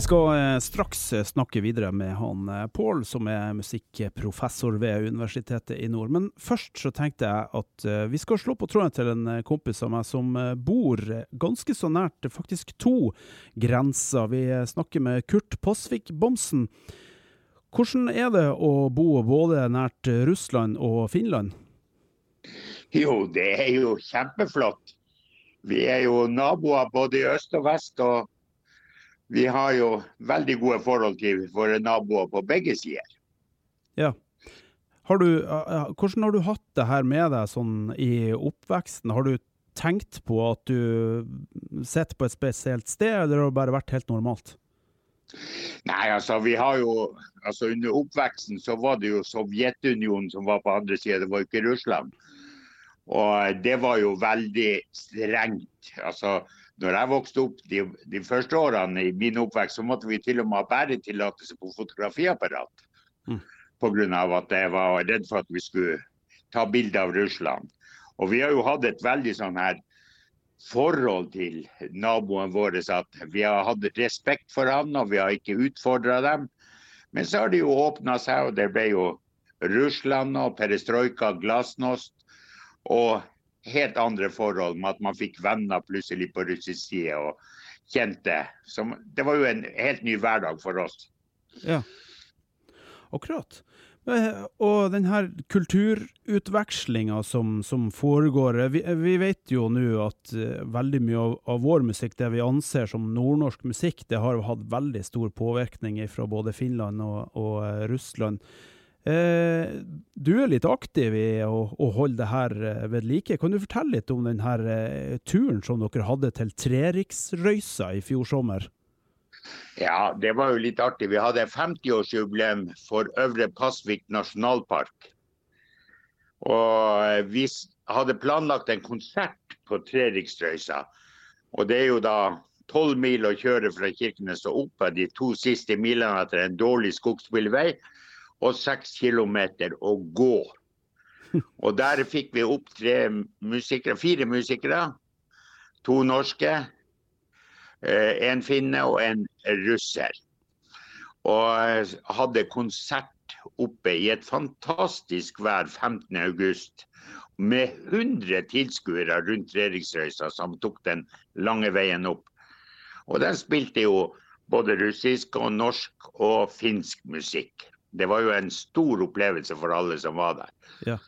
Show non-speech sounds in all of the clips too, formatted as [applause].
Vi skal eh, straks eh, snakke videre med han eh, Pål, som er musikkprofessor ved Universitetet i Nord. Men først så tenkte jeg at vi skal slå på tråden til en kompis av meg som bor ganske så nært faktisk to grenser. Vi snakker med Kurt Pasvik Bomsen. Hvordan er det å bo både nært Russland og Finland? Jo, det er jo kjempeflott. Vi er jo naboer både i øst og vest. og vi har jo veldig gode forhold til våre naboer på begge sider. Ja. Har du, hvordan har du hatt det her med deg sånn i oppveksten? Har du tenkt på at du sitter på et spesielt sted, eller har det bare vært helt normalt? Nei, altså vi har jo altså Under oppveksten så var det jo Sovjetunionen som var på andre sida, det var ikke Russland. Og det var jo veldig strengt. Altså når jeg vokste opp de, de, første årene i min oppvekst, så måtte vi til og med ha bæretillatelse på fotografiapparat. Mm. Pga. at jeg var redd for at vi skulle ta bilde av Russland. Og vi har jo hatt et veldig sånn her forhold til naboene våre. At vi har hatt respekt for han, og vi har ikke utfordra dem. Men så har det jo åpna seg, og det ble jo Russland og perestrojka, glasnost. Og helt andre forhold med at man fikk venner plutselig på russisk side og kjente. Som, det var jo en helt ny hverdag for oss. Ja, akkurat. Eh, og denne kulturutvekslinga som, som, foregår eh, vi, vi, vet jo nå at uh, veldig mye av, av, vår musikk, det vi anser som nordnorsk musikk, det har hatt veldig stor påvirkning fra både Finland og, og uh, Russland. Eh, du er litt aktiv i å, å holde det her eh, ved like. Kan du fortelle litt om denne eh, turen som dere hadde til Treriksrøysa i fjor sommer? Ja, det var jo litt artig. Vi hadde 50-årsjubileum for Øvre Pasvik nasjonalpark. Og vi hadde planlagt en konsert på Treriksrøysa. Og det er jo da tolv mil å kjøre fra Kirkenes og opp de to siste milene etter en dårlig skogsbilvei og seks kilometer å gå. [laughs] Og der fikk vi opp musikere, fire musikere. To norske, eh, en finne og en russer. Og hadde konsert oppe i et fantastisk vær 15.8 med 100 tilskuere rundt Reriksrøysa som tok den lange veien opp. Og den spilte jo både russisk og norsk og finsk musikk. Det var jo en stor opplevelse for alle som var der. Ja.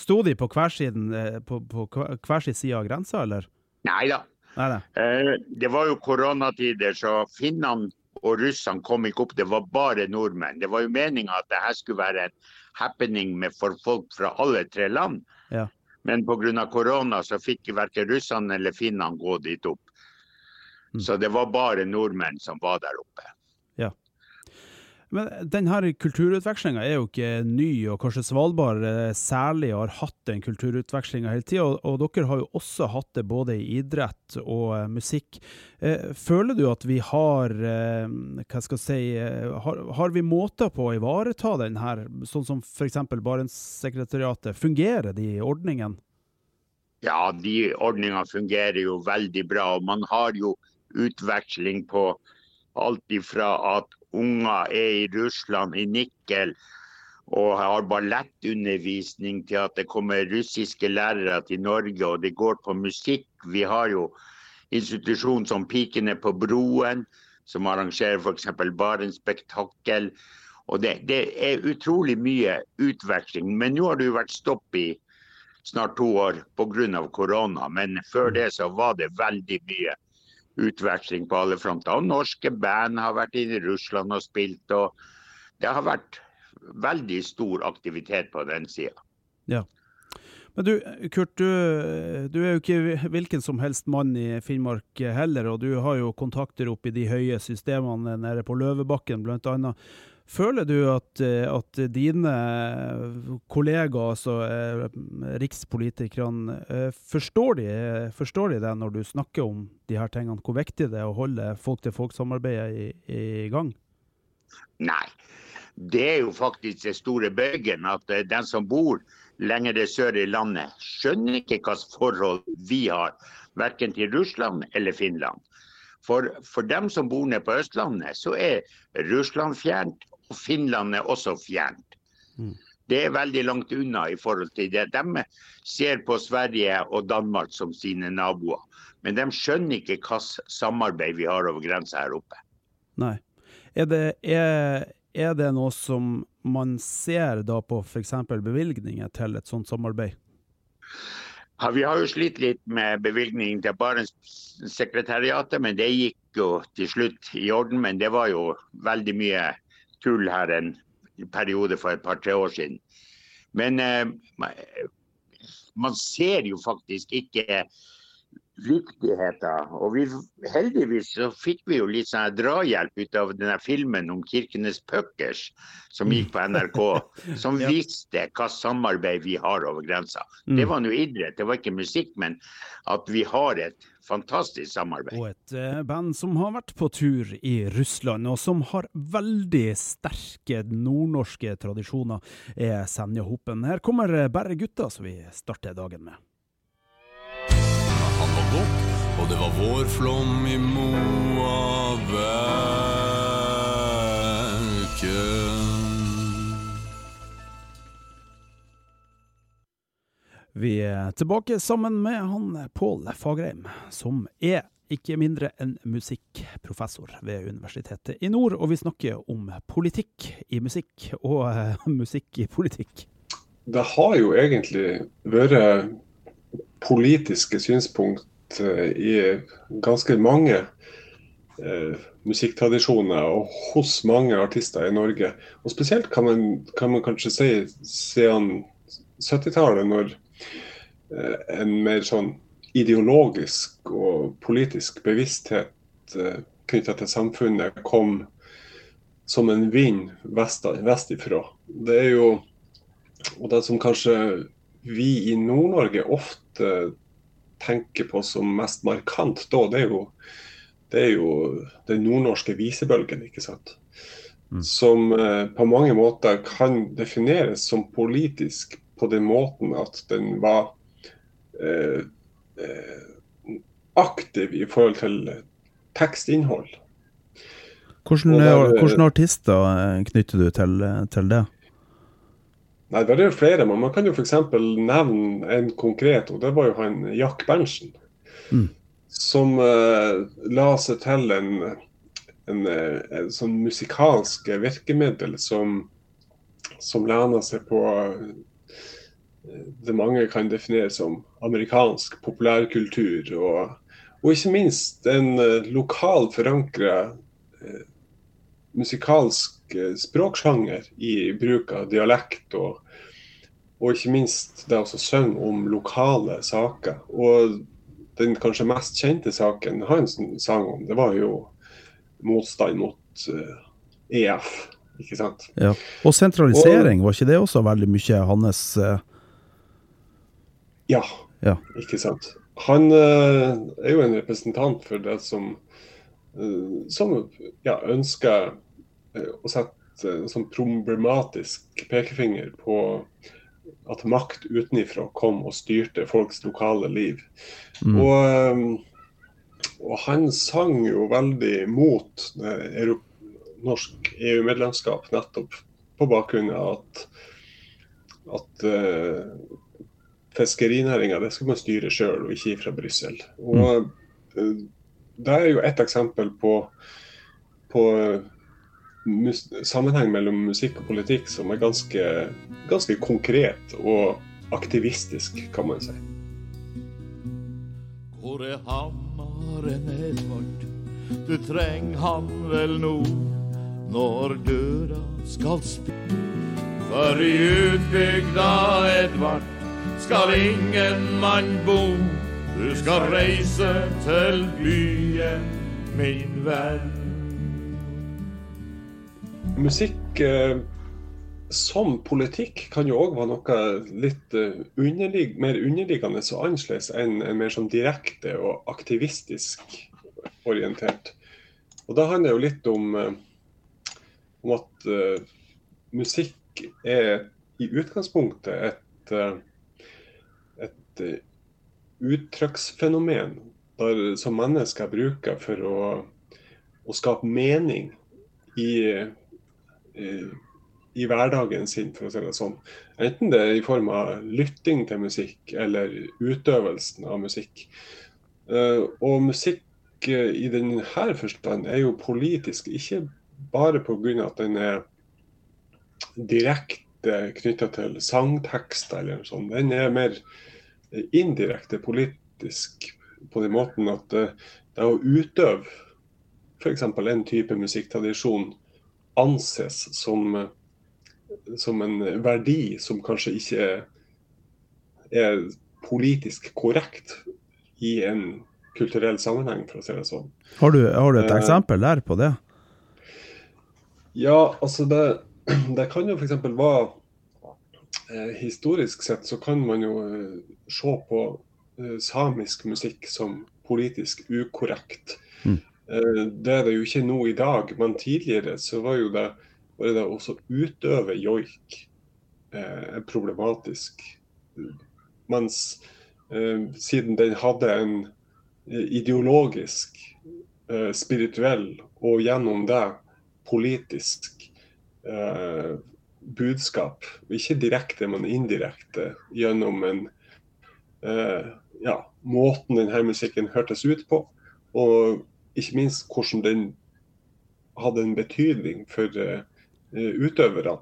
Sto de på hver, siden, eh, på, på hver sin side av grensa, eller? Nei da. Eh, det var jo koronatider, så finnene og russene kom ikke opp. Det var bare nordmenn. Det var jo meninga at det her skulle være en happening med for folk fra alle tre land. Ja. Men pga. korona så fikk verken russene eller finnene gå dit opp. Mm. Så det var bare nordmenn som var der oppe. Men denne kulturutvekslinga er jo ikke ny, og kanskje Svalbard eh, særlig har hatt den kulturutvekslinga hele tida. Og, og, dere har jo også hatt det både i idrett og uh, musikk. Uh, føler du at vi har uh, hva skal jeg si, har, har, vi måter på å ivareta den her, sånn som f.eks. Barentssekretariatet? Fungerer de ordningene? Ja, de ordningene fungerer jo veldig bra. og Man har jo utveksling på alt ifra at unger er i Russland, i Nikkel, og har ballettundervisning til at det kommer russiske lærere til Norge, og det går på musikk. Vi har jo institusjon som Pikene på broen, som arrangerer f.eks. Barentsspektakkel. Og det, det, er utrolig mye utveksling. Men nå har det jo vært stopp i snart to år pga. korona. Men før det så var det veldig mye utveksling på alle fronter. Og norske band har vært inne i Russland og spilt. og Det har vært veldig stor aktivitet på den sida. Ja. Men du, Kurt, du, du, er jo ikke hvilken som helst mann i Finnmark heller, og du har jo kontakter opp i de høye systemene nede på Løvebakken bl.a. Føler du at, at, dine kollegaer, altså eh, rikspolitikerne, eh, forstår de, forstår de det når du snakker om de her tingene? Hvor viktig det er å holde folk-til-folk-samarbeidet i, i, gang? Nei, det er jo faktisk det store bøygen at eh, den som bor lenger sør i landet, skjønner ikke hvilket forhold vi har, verken til Russland eller Finland. For, for dem som bor nede på Østlandet, så er Russland fjernt, og Finland er også fjernt. Mm. Det er veldig langt unna i forhold til det. De ser på Sverige og Danmark som sine naboer. Men de skjønner ikke hvilket samarbeid vi har over grensa her oppe. Nei. Er det, er, er det noe som man ser da på f.eks. bevilgninger til et sånt samarbeid? Ja, vi har jo slitt litt med bevilgningen til Barentssekretariatet, men det gikk jo til slutt i orden. Men det var jo veldig mye tull her en periode for et par-tre år siden. Men eh, man ser jo faktisk ikke viktigheten. Og vi, heldigvis så fikk vi jo litt sånn drahjelp ut av denne filmen om Kirkenes Puckers som gikk på NRK, [laughs] som ja. viste hva samarbeid vi har over grensa. Mm. Det var nå idrett, det var ikke musikk, men at vi har et fantastisk samarbeid. Og et eh, band som har vært på tur i Russland, og som har veldig sterke nordnorske tradisjoner, er Senja Hopen. Her kommer bare gutta, som vi starter dagen med. Var og det var vårflom i Moaverken. Vi er tilbake sammen med han Pål Fagerheim, som er ikke mindre enn musikkprofessor ved Universitetet i Nord. Og vi snakker om politikk i musikk, og uh, musikk i politikk. Det har jo egentlig vært politiske synspunkt uh, i ganske mange uh, musikktradisjoner og hos mange artister i Norge. Og spesielt kan man, kan man kanskje si siden 70-tallet, når Eh, en mer sånn ideologisk og politisk bevissthet eh, knytta til samfunnet kom som en vind vest, vestifra. Det er jo og det som kanskje vi i Nord-Norge ofte tenker på som mest markant da, det er jo, det er jo den nordnorske visebølgen, ikke sant. Mm. Som eh, på mange måter kan defineres som politisk på den måten at den var Eh, eh, aktiv i forhold til tekstinnhold. Hvordan, der, hvordan artister eh, knytter du til, til det? Nei, Det er flere, men man kan jo f.eks. nevne en konkret, og det var jo han Jack Berntsen. Mm. Som uh, la seg til en, en, en, sånn musikalsk virkemiddel som, som lener seg på det mange kan definere som amerikansk populærkultur. Og, og ikke minst en uh, lokal forankra musikalsk språksjanger i bruk av dialekt. Og, og ikke minst det å synge om lokale saker. Og den kanskje mest kjente saken han sang om, det var jo motstand mot EF. Ikke sant? Ja. Og sentralisering, og, var ikke det også veldig mye hans ja, ja. ikke sant. Han uh, er jo en representant for det som, uh, som ja, ønsker uh, å sette en sånn problematisk pekefinger på at makt utenifra kom og styrte folks lokale liv. Mm. Og, og, han sang jo veldig mot norsk EU-medlemskap, nettopp på bakgrunn av at, at fiskerinæringa det skal man styre sjøl, og ikke fra Brussel. Og mm. Det er jo et eksempel på, på sammenheng mellom musikk og politikk som er ganske, ganske konkret og aktivistisk, kan man si. Hvor er hammeren, Edvard? Du treng han vel nå når døra skal spille. For i utbygda, Edvard, skal ingen mann bo. Du skal reise til byen, min venn. Musikk eh, som politikk kan jo òg være noe litt uh, underlig, mer underliggende og annerledes enn en mer sånn direkte og aktivistisk orientert. Og Da handler det jo litt om, uh, om at uh, musikk er i utgangspunktet et, et uttrykksfenomen der, som mennesker bruker for å, å skape mening i, i i hverdagen sin, for å si det sånn. Enten det er i form av lytting til musikk eller utøvelsen av musikk. Uh, og musikk uh, i denne forstand er jo politisk, ikke bare pga. at den er direkte knytta til sangtekster eller noe sånt. Den er mer indirekte politisk på den måten at det å utøve f.eks. en type musikktradisjon anses som som en verdi som kanskje ikke er, er politisk korrekt i en kulturell sammenheng, for å si det sånn. Har du, har du et eh, eksempel der på det? Ja, altså det, [clears throat] det kan jo f.eks. være eh, Historisk sett så kan man jo eh, se på eh, samisk musikk som politisk ukorrekt. Mm. Eh, det er det jo ikke nå i dag, men tidligere så var jo det var det å utøve joik eh, problematisk. Mens eh, siden den hadde en eh, ideologisk, eh, spirituell og gjennom det politisk eh, budskap, ikke direkte, men indirekte, gjennom en ja, måten denne musikken hørtes ut på, og ikke minst hvordan den hadde en betydning for uh, utøverne.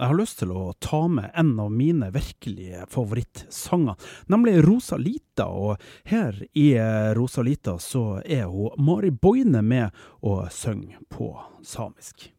Jeg har lyst til å ta med en av mine virkelige favorittsanger, nemlig Rosalita. Og her i Rosalita så er hun Mari Boine med og synger på samisk.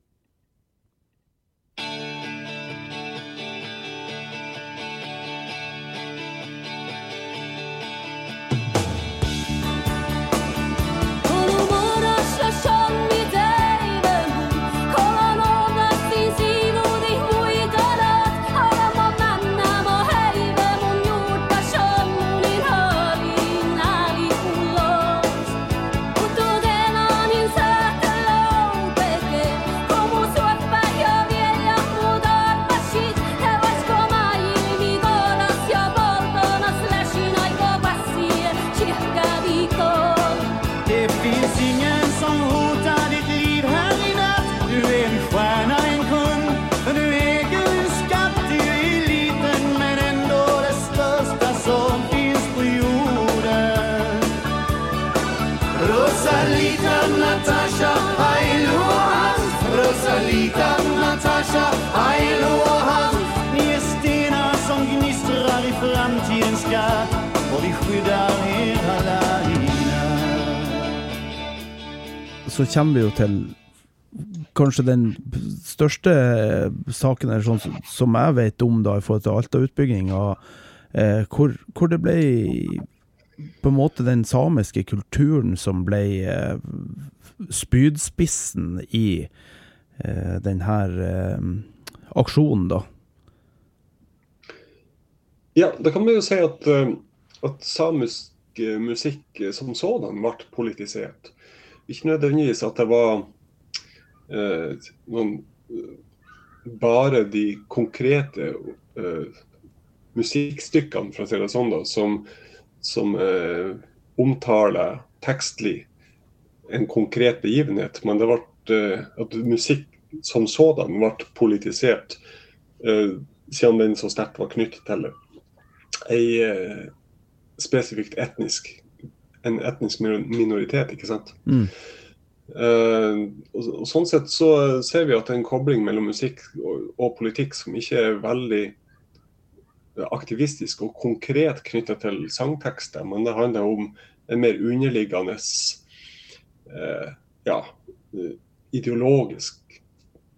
Kommer vi jo til kanskje den største saken eller sånn som jeg vet om da i forhold til Alta-utbygginga, eh, hvor, hvor, det ble på en måte den samiske kulturen som ble eh, spydspissen i eh, denne eh, aksjonen, da. Ja, da kan vi jo si at, eh, at samisk musikk som sådan ble politisert ikke nødvendigvis at det var eh, noen bare de konkrete eh, musikkstykkene si det sånn som, som eh, omtaler tekstlig en konkret begivenhet. Men det ble, eh, at musikk som sådan ble politisert, eh, siden den så sterkt var knyttet til ei eh, spesifikt etnisk en etnisk minoritet, ikke sant. Mm. Uh, og, og, Sånn sett så ser vi at det er en kobling mellom musikk og, og politikk som ikke er veldig aktivistisk og konkret knytta til sangtekster, men det handler om en mer underliggende uh, ja, ideologisk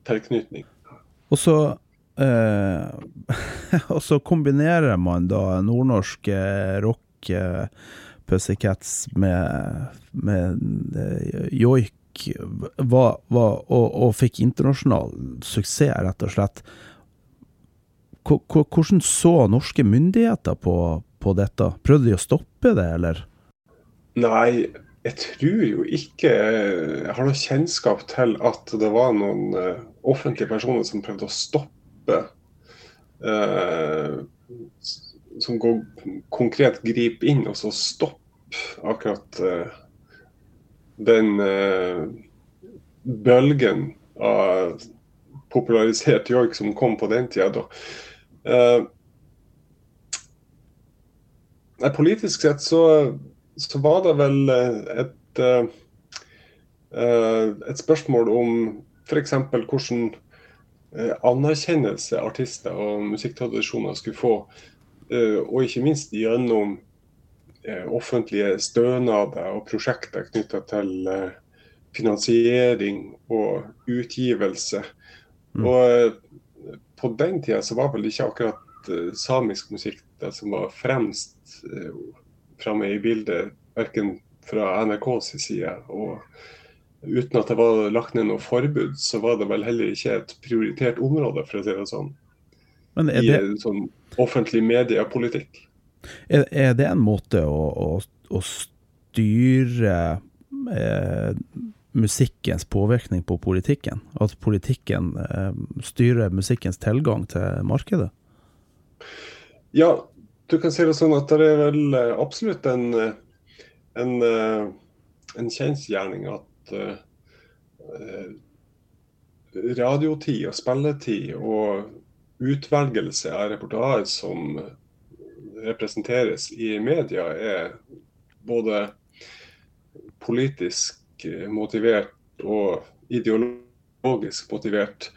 tilknytning. Og så, uh, [laughs] og så kombinerer man da nordnorsk rock, Pussycats, med, med eh, joik var, var, og, og, fikk internasjonal suksess, rett og slett. Hvordan så norske myndigheter på, på dette? Prøvde de å stoppe det, eller? Nei, jeg tror jo ikke Jeg har noe kjennskap til at det var noen uh, offentlige personer som prøvde å stoppe uh, Som går, konkret griper inn og så stopper akkurat uh, den bølgen av popularisert joik som kom på den tida. Nei, politisk sett så så var det vel eh, et, eh, eh, et spørsmål om f.eks. hvordan anerkjennelse artister og musikktradisjoner skulle få, og ikke minst gjennom offentlige stønader og prosjekter knytta til finansiering og utgivelse. Mm. Og på den tida så var vel ikke akkurat samisk musikk det som var fremst framme i bildet, verken fra NRKs side. og Uten at det var lagt ned noe forbud, så var det vel heller ikke et prioritert område, for å si det sånn. Men er det... I sånn offentlig mediepolitikk. Er, er, det en måte å, å, å styre eh, musikkens påvirkning på politikken? At politikken eh, styrer musikkens tilgang til markedet? Ja, du kan si det sånn at det er vel eh, absolutt en, eh, en, eh, en kjensgjerning at uh, radiotid og spilletid og utvelgelse av reportasje som representeres i media, er både politisk motivert og ideologisk motivert.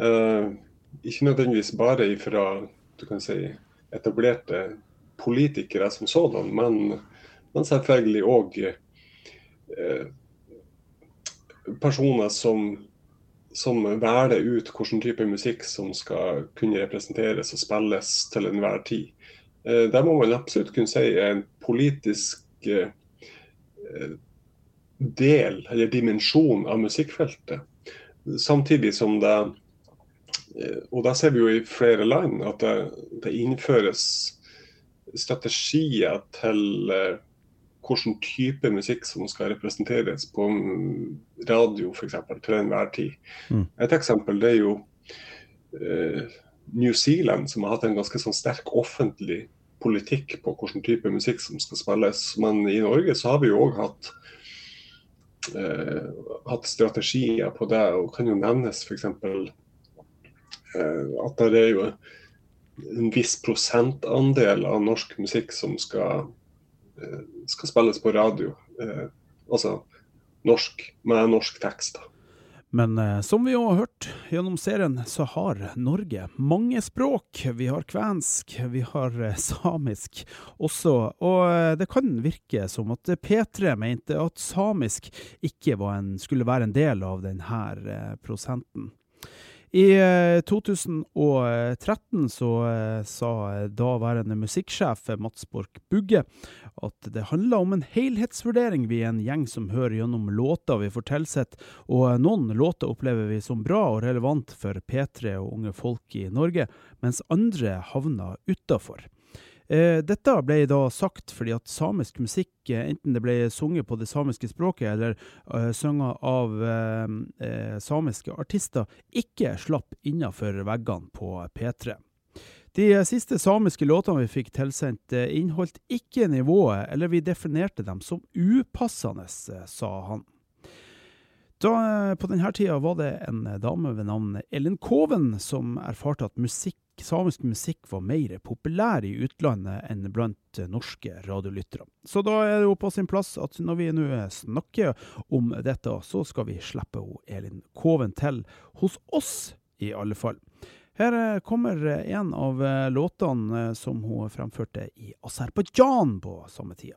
Eh, ikke nødvendigvis bare fra si, etablerte politikere som sådan, men, men selvfølgelig òg eh, personer som, som velger ut hvilken type musikk som skal kunne representeres og spilles til enhver tid. Eh, det må man absolutt kunne si er en politisk eh, del, eller dimensjon, av musikkfeltet. Samtidig som det Eh, og det ser vi jo i flere land at det, det innføres strategier til hvilken type musikk som skal representeres på radio f.eks. til enhver tid. Mm. Et eksempel det er jo uh, New Zealand, som har hatt en ganske sånn sterk offentlig politikk på hvilken type musikk som skal spilles. Men i Norge så har vi jo òg hatt, uh, hatt strategier på det, og kan jo nevnes f.eks. Eh, at det er jo en viss prosentandel av norsk musikk som skal, eh, skal spilles på radio. Eh, altså norsk, med norsk tekst. Men eh, som vi har hørt gjennom serien, så har Norge mange språk. Vi har kvensk, vi har eh, samisk også. Og eh, det kan virke som at P3 mente at samisk ikke en, skulle være en del av denne prosenten. I 2013 eh, så eh, sa daværende musikksjef Mats Borch Bugge at det handler om en helhetsvurdering. Vi er en gjeng som hører gjennom låter vi får tilsett, og noen låter opplever vi som bra og relevant for P3 og unge folk i Norge, mens andre havner utafor. Eh, dette ble da sagt fordi at samisk musikk, eh, enten det ble sunget på det samiske språket eller uh, sunget av uh, samiske artister, ikke slapp innenfor veggene på P3. De siste samiske låtene vi fikk tilsendt, inneholdt ikke nivået, eller vi definerte dem som upassende, sa han. Da, på denne tida var det en dame ved navn Ellen Koven som erfarte at musikk samisk musikk var mer populær i utlandet enn blant norske radiolyttere. Så da er det jo på sin plass at når vi nå snakker om dette, så skal vi slippe Elin Koven til hos oss, i alle fall. Her eh, kommer en av eh, låtene som hun fremførte i Aserbajdsjan på samme tida.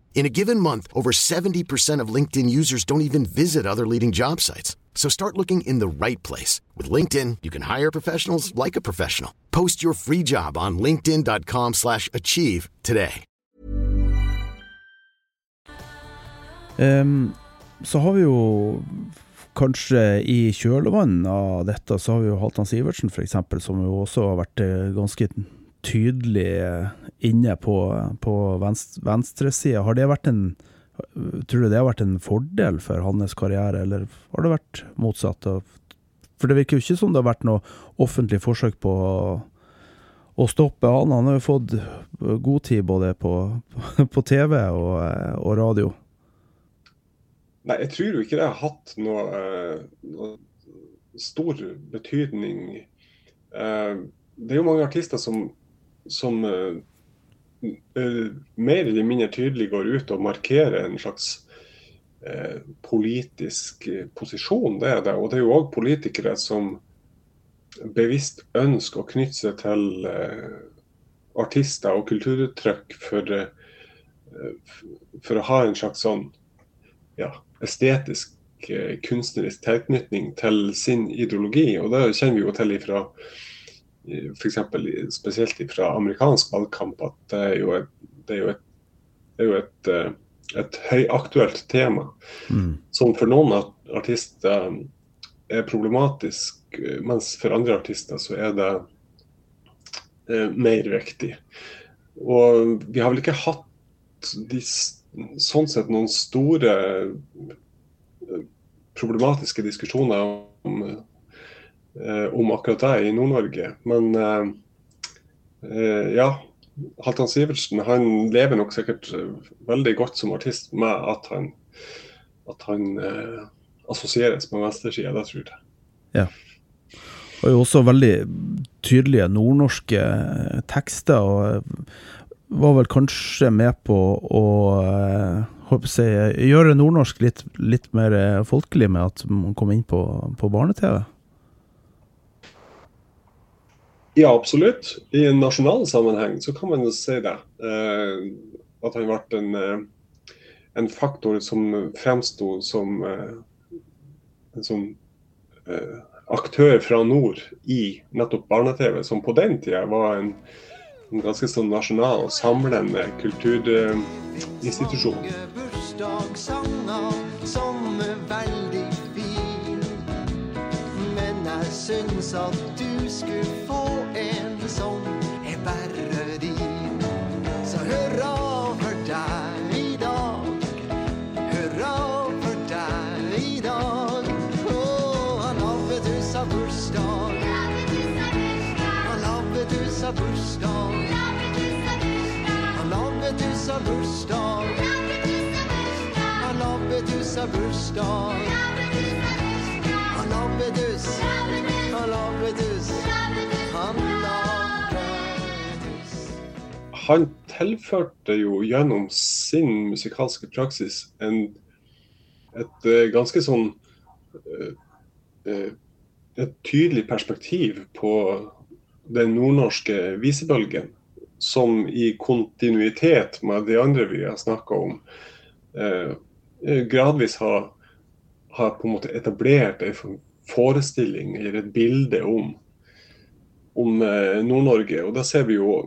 In a given month, over 70% of LinkedIn users don't even visit other leading job sites. So start looking in the right place. With LinkedIn, you can hire professionals like a professional. Post your free job on linkedin.com slash achieve today. Um, så har vi jo kanskje i kjølvannet av dette, så har vi jo Halvdan Sivertsen f.eks., som jo også har vært eh, ganske tydelig eh, inne på, på venstre, venstresida. Har det vært en Tror du det har vært en fordel for hans karriere, eller har det vært motsatt? For det virker jo ikke som det har vært noe offentlig forsøk på å, stoppe han. Han har jo fått god tid både på, [laughs] på TV og, og radio. Nei, jeg tror jo ikke det har hatt noe, noe stor betydning. Eh, det er jo mange artister som, som eh, mer eller mindre tydelig går ut og markerer en slags eh, politisk posisjon. Det er det. Og det er jo òg politikere som bevisst ønsker å knytte seg til eh, artister og kulturuttrykk for, eh, for å ha en slags sånn ja, estetisk, kunstnerisk tilknytning til sin ideologi. Og det kjenner vi jo til ifra f.eks. spesielt fra amerikansk valgkamp, at det er jo et, det er jo et, det er jo et, eh, et høyaktuelt tema. Mm. Som for noen artister er problematisk, mens for andre artister så er det eh, mer viktig. Og vi har vel ikke hatt de, sånn sett noen store eh, problematiske diskusjoner om Eh, om akkurat det i Nord-Norge. Men eh, eh, ja, Halvdan Sivertsen han lever nok sikkert veldig godt som artist med at han, at han eh, assosieres med venstresida, det tror jeg. Ja. Og jo også veldig tydelige nordnorske tekster, og var vel kanskje med på å jeg, gjøre nordnorsk litt, litt, mer folkelig med at man kom inn på, på barne-TV? Ja, absolutt. I en nasjonal sammenheng så kan man jo si det. Eh, at han ble en, eh, en faktor som fremsto som eh, eh, aktør fra nord i nettopp barne-TV, som på den tida var en, en ganske sånn nasjonal, samlende kulturinstitusjon. Syns at du skulle få en som er bare din. Så hurra for deg i dag. Hurra for deg i dag. bursdag. Han har bursdag. har bursdag. Han Labbetuss har bursdag. Han Labbetuss har bursdag. Han Labbetuss, Han tilførte jo gjennom sin musikalske praksis en, et eh, ganske sånn eh, eh, et tydelig perspektiv på den nordnorske visebølgen, som i kontinuitet med de andre vi har snakka om, gradvis har, har på en måte etablert en forestilling eller et bilde om, om Nord-Norge. Og da ser vi jo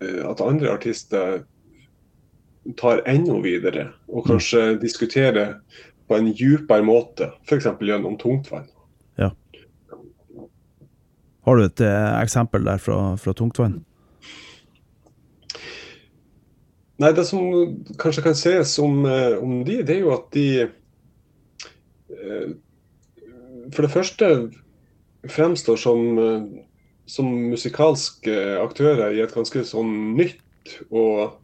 at andre artister tar enda videre, og kanskje diskuterer på en dypere måte, f.eks. gjennom tungtvann. Ja. Har du et eh, eksempel der fra, fra tungtvann? Nei, det som kanskje kan sies om, eh, om de, det er jo at de eh, For det første fremstår som, eh, som musikalske aktører i et ganske sånn nytt og,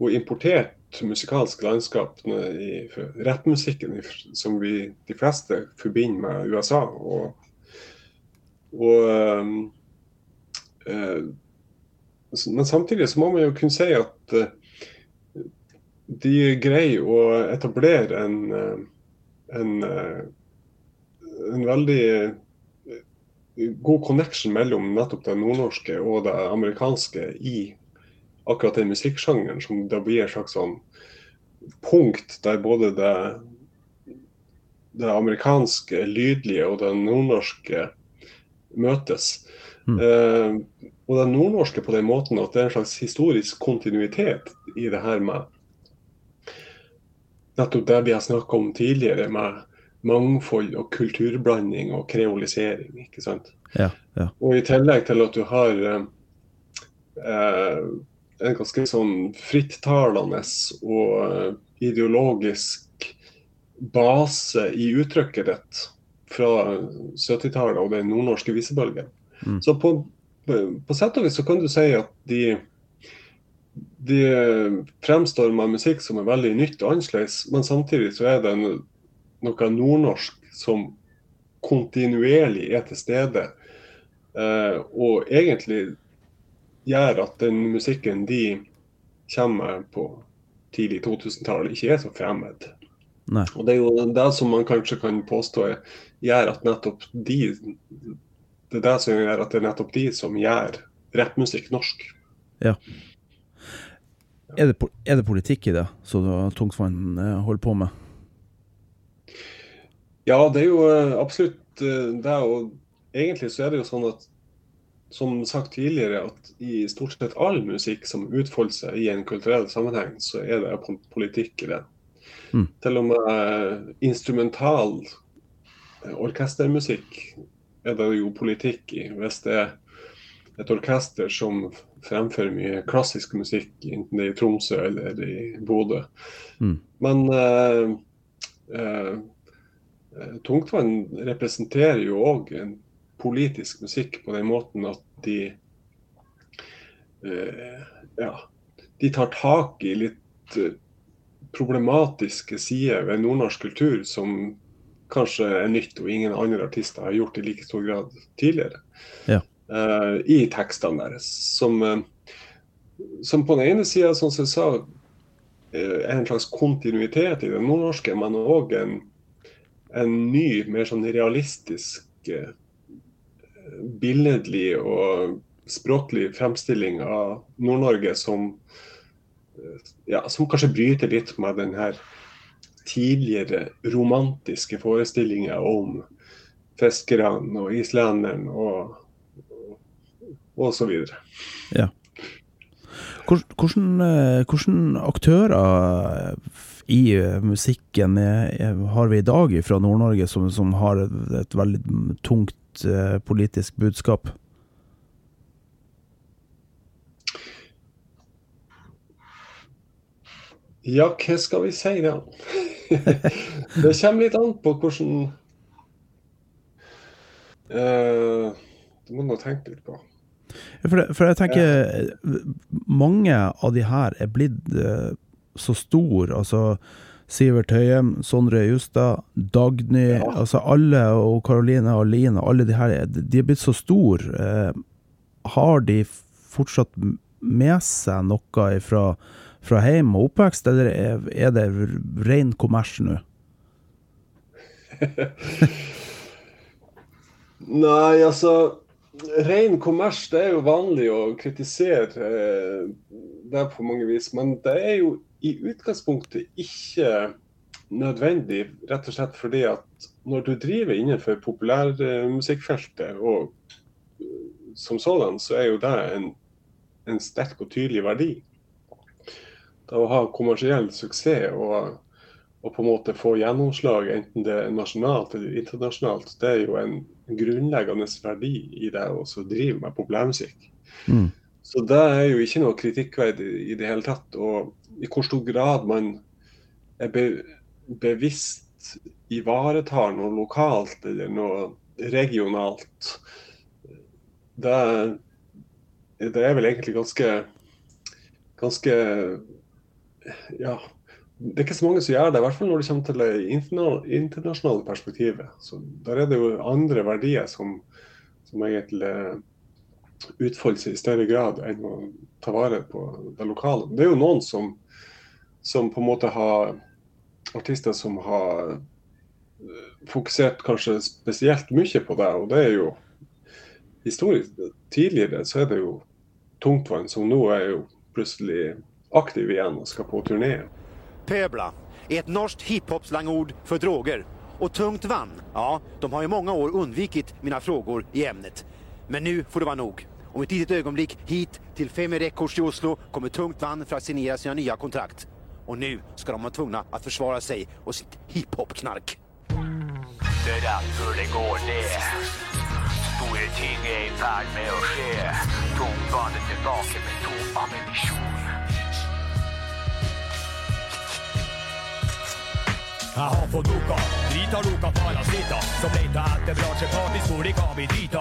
og importert musikalsk landskap i rappmusikken som vi de fleste forbinder med USA. Og, og øh, men samtidig så må man jo kunne si at uh, de greier å etablere en, en, en veldig god connection mellom nettopp det nordnorske og det amerikanske i akkurat den musikksjangeren, som da blir et slags sånn punkt der både det, det amerikanske lydlige og det nordnorske møtes. Mm. Uh, og det nordnorske på den måten at det er en slags historisk kontinuitet i det her med nettopp det vi har snakka om tidligere, med mangfold og kulturblanding og kreolisering. ikke sant? Ja, ja. Og i tillegg til at du har eh, en ganske sånn frittalende og eh, ideologisk base i uttrykket ditt fra 70-tallet og den nordnorske visebølgen. Mm. Så på, på sett og vis så kan du si at de de med musikk som er veldig nytt og annerledes, men samtidig så er det noe nordnorsk som kontinuerlig er til stede. Eh, og egentlig gjør at den musikken de kommer på tidlig 2000-tall, ikke er så fremmed. Nei. Og Det er jo det som man kanskje kan påstå gjør at nettopp de Det er det som gjør at det er nettopp de som gjør rappmusikk norsk. Ja. Er det, er det, politikk i det, som Tungtvann eh, holder på med? Ja, det er jo eh, absolutt eh, det. Og egentlig så er det jo sånn at som sagt tidligere, at i stort sett all musikk som utfolder seg i en kulturell sammenheng, så er det politikk i det. Mm. Til og med instrumental orkestermusikk er det jo politikk i. Hvis det er et orkester som fremfører mye klassisk musikk, enten det er i Tromsø eller i Bodø. Mm. Men eh, eh, Tungtvann representerer jo òg en politisk musikk på den måten at de eh, ja, de tar tak i litt eh, problematiske sider ved nordnorsk kultur som kanskje er nytt og ingen andre artister har gjort i like stor grad tidligere. Ja. Uh, I tekstene deres. Som, uh, som på den ene sida, som jeg sa, uh, er en slags kontinuitet i det nordnorske, men òg en, en, ny, mer sånn realistisk, billedlig og språklig fremstilling av Nord-Norge som, ja, som kanskje bryter litt med den her tidligere romantiske forestillinga om fiskerne og islenderen og, og, så videre. Ja. Hvordan, hvordan aktører i musikken har vi i dag fra Nord-Norge som, som, har et veldig tungt eh, politisk budskap? Ja, hva skal vi si da? [laughs] det kommer litt an på hvordan uh, Det må du tenke litt på. For, for jeg tenker mange av de her er blitt eh, så stor, altså Sivert Høyem, Sondre Justad, Dagny, altså alle, og Karoline og Line, alle de her, de er blitt så store. Eh, har de fortsatt med seg noe fra, fra hjem og oppvekst, eller er, er det ren kommers nå? [laughs] Nei, altså Ren kommers, det er jo vanlig å kritisere eh, det på mange vis. Men det er jo i utgangspunktet ikke nødvendig, rett og slett fordi at når du driver innenfor populærmusikkfeltet og eh, som sådan, så er jo det en, en sterk og tydelig verdi. Det å ha kommersiell suksess og, og på en måte få gjennomslag, enten det er nasjonalt eller internasjonalt, det er jo en grunnleggende verdi i det å drive med populærmusikk. Mm. Så det er jo ikke noe kritikkverdig i det hele tatt. Og i hvor stor grad man er be bevisst ivaretar noe lokalt eller noe regionalt, det, det er vel egentlig ganske ganske ja, det er ikke så mange som gjør det, i hvert fall når det kommer til det internasjonale perspektivet. Så Der er det jo andre verdier som, som egentlig utfolder seg i større grad enn å ta vare på det lokale. Det er jo noen som, som på en måte har artister som har eh, fokusert kanskje spesielt mye på det, og det er jo historisk. Tidligere så er det jo Tungtvann som nå er jo plutselig aktiv igjen og skal på turné. Pøbla er et norskt hiphop-slangord for droger. Og tungt vann, ja, de har i mange år undvikit mine frågor i ämnet. Men nå får det være nok. Om et lite øyeblikk hit til Femi Records i Oslo kommer tungt vann for å signere sine nye kontrakt. Och nu ska de vara tvungna att försvara sig och sitt hiphop-knark. Det är därför det går ner. Stora ting är i färd med att ske. Tungbandet tillbaka med tom ammunition. Jeg har fått av drita loka parasitter som leita etter bransjepartyskor de kan bli drita.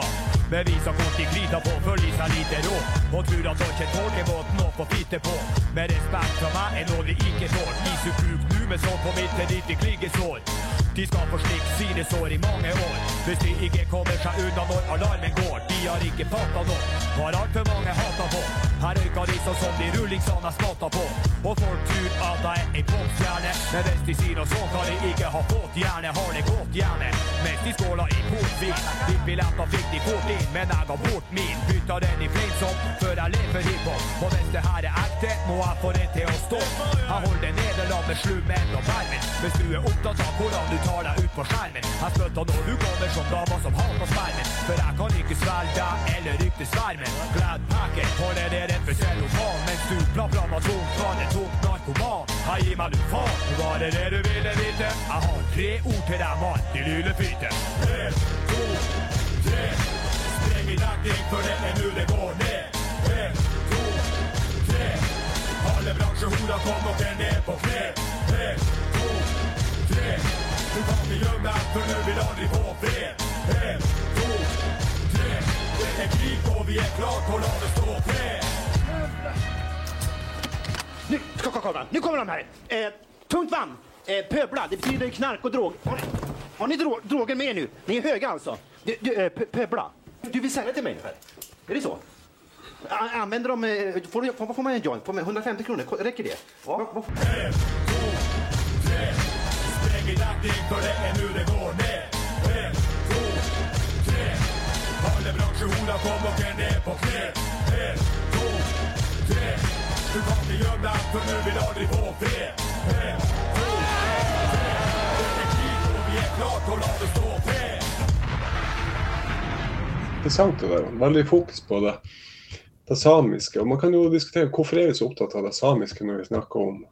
Men vi som kort i krita på følger seg lite råd og tror at dere tåler båten å få fitte på. Med respekt fra meg er noe de ikke får. Som kuk nu med sånn på midten, ikke ditt kliggesår. De skal få slikt sinesår i mange år. Hvis de ikke kommer seg unna når alarmen går. De har ikke fatta noe, har altfor mange hata på. Her røyker de sånn som de rullingsene er på. Og folk tror at jeg er ei popstjerne. Men hvis de sier noe sånt, kan de ikke ha fått hjerne. Har det gått hjerne mens de skåler i portvin. Ditt billetter fikk de fort inn, men jeg ga bort min. Bytta den i fleinsopp før jeg lever hiphop. Og hvis det her er ekte, må jeg få det til å stå. Jeg holder nederlag med slummen og permen. Hvis du er opptatt av hvordan du tar deg ut på skjermen. Jeg spytter når du kommer som dama som hater spermen. For jeg kan ikke svelge deg eller rykte svermen. Glad packer holder det rett ved cellofan. Mens du plaprer med tungt vann, en tung narkoman. Her gir meg du faen. Var det det du ville vite? Jeg har tre ord til deg, mann. i lylefyte. En, to, tre. Spreng i dekning, for det er nå det går ned. En, to, tre. Alle bransjehoder kom dere ned på kne. En, to, tre. Du kan ikke gjemme deg, for nå vil aldri få fred. En, to, tre. Det er krig, og vi er klar til å la det stå fred. Nu, kolla. nu kommer de här. Eh, tungt vann, eh, pöbla, det betyder knark och drog. Har ni, har ni dro droger med er nu? Ni är höga alltså. Du, du, eh, pö- pöbla, du vill sälja till mig ungefär? Är det så? A använder de, eh, får, får, man en joint? Får man 150 kronor, Ko- räcker det? Ja. Vad, Spreng dekning, for det er nå det går ned. En, to, tre. Alle bransjehoder kom dere ned på kne. En, to, tre. Du kan ikke gjemme deg, for nå vil aldri få fred. En, to, tre. Det er krig, og vi er klare til å la det stå fred. Interessant det der. Veldig fokus på det, det samiske. Og man kan jo diskutere hvorfor er vi så opptatt av det samiske når vi snakker om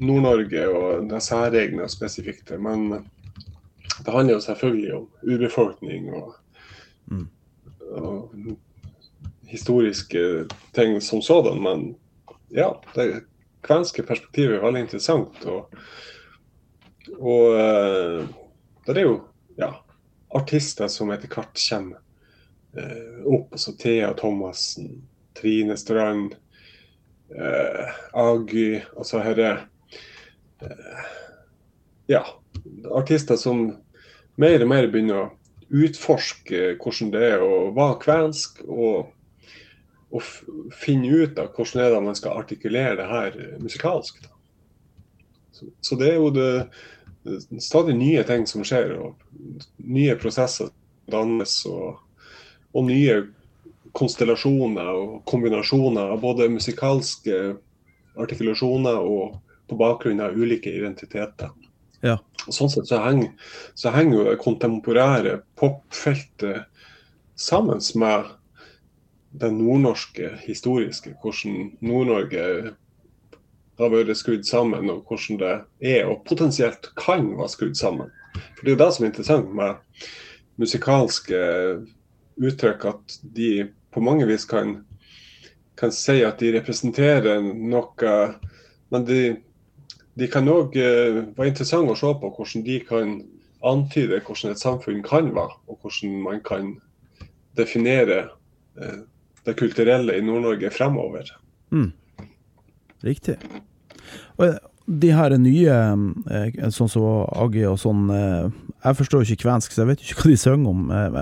Nord-Norge og det særegne og spesifikke. Men det handler jo selvfølgelig om urbefolkning og, og historiske ting som sådan. Men ja, det kvenske perspektivet er veldig interessant. Og, og eh, det er jo ja, artister som etter hvert kommer eh, opp. Altså Thea Thomassen, Trine Strand, eh, Agy Altså herre Ja, artister som mer og mer begynner å utforske hvordan det er å være kvensk, og, og finne ut av hvordan er man skal artikulere det her musikalsk. Så, så det er jo det stadig nye ting som skjer, og nye prosesser dannes, og, og nye konstellasjoner og kombinasjoner av både musikalske artikulasjoner og på bakgrunn av ulike identiteter. Ja. Og sånn sett så henger, så henger jo det kontemporære popfeltet sammen med det nordnorske historiske, hvordan Nord-Norge har vært skrudd sammen, og hvordan det er og potensielt kan være skrudd sammen. For Det er jo det som er interessant med musikalske uttrykk, at de på mange vis kan, kan si at de representerer noe, men de, de kan òg være interessante å se på hvordan de kan antyde hvordan et samfunn kan være, og hvordan man kan definere eh, det kulturelle i Nord-Norge fremover. Mm. Riktig. Og de her nye, eh, sånn som Agge og sånn, eh, jeg forstår ikke kvensk, så jeg vet ikke hva de synger om. Eh,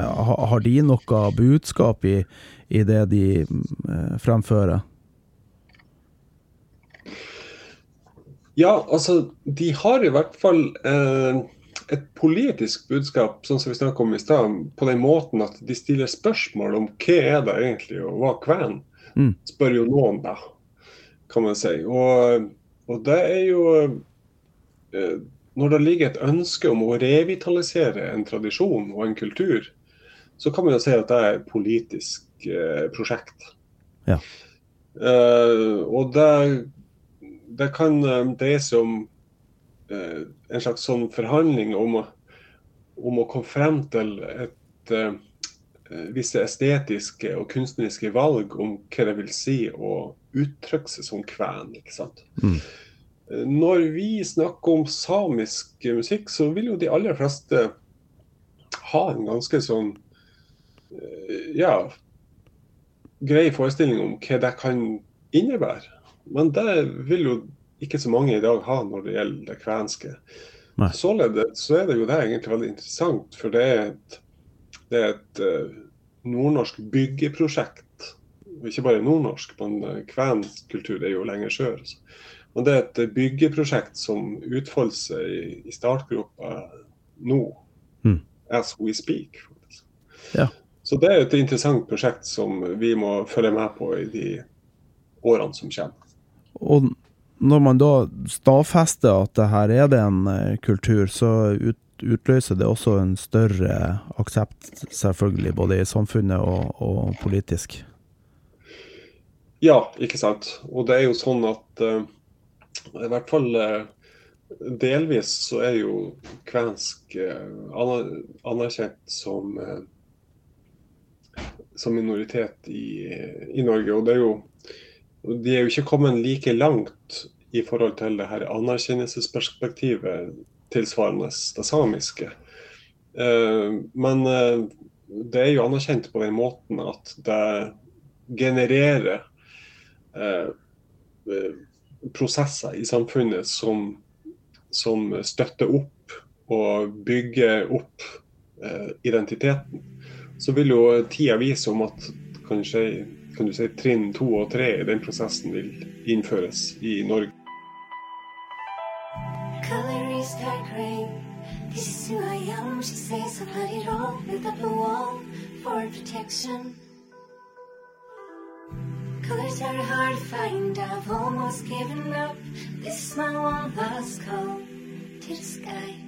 Har de noe budskap i, i det de eh, fremfører? Ja, altså, de har i hvert fall eh, et politisk budskap, sånn som vi snakket om i stad, på den måten at de stiller spørsmål om hva er det egentlig å være kven, Mm. spør jo noen da, kan man si. Og, og det er jo eh, Når det ligger et ønske om å revitalisere en tradisjon og en kultur, så kan man jo si at det er et politisk eh, prosjekt. Ja. Eh, og det, det kan eh, dreie seg om eh, en slags sånn forhandling om, å- om å komme frem til et eh, visse estetiske og kunstneriske valg om hva det vil si å uttrykke seg som kven. ikke sant? Mm. Når vi snakker om samisk musikk, så vil jo de aller fleste ha en ganske sånn eh, ja, grei forestilling om hva det kan innebære. Men det vil jo ikke så mange i dag ha når det gjelder det kvenske. Nei. Således så er det jo det egentlig veldig interessant, for det er et, det er et eh, nordnorsk byggeprosjekt. Ikke bare nordnorsk, men uh, kvensk kultur er jo lenger sør. altså. Men det er et eh, byggeprosjekt som utfolder seg i, i startgropa nå, Mm. as we speak. Ja. Så det er et interessant prosjekt som vi må følge med på i de årene som kommer. Og når man da stadfester at det her er det en eh, kultur, så ut, utløser det også en større aksept, selvfølgelig, både i samfunnet og, og politisk. Ja, ikke sant. Og det er jo sånn at uh, i hvert fall uh, delvis så er jo kvensk uh, anerkjent som som minoritet i, i Norge. Og det er jo de er jo ikke kommet like langt i forhold til det her anerkjennelsesperspektivet tilsvarende det samiske. Eh, men eh, det er jo anerkjent på den måten at det genererer eh, prosesser i samfunnet som, som støtter opp og bygger opp identiteten. Så vil jo tida vise om at kanskje kan du si, trinn to og tre i den prosessen vil innføres i Norge. Color is dark gray. This is who I am. She says I've had it all. Up a wall for protection. Colors are hard to find. I've almost given up. This is my one last call to the sky.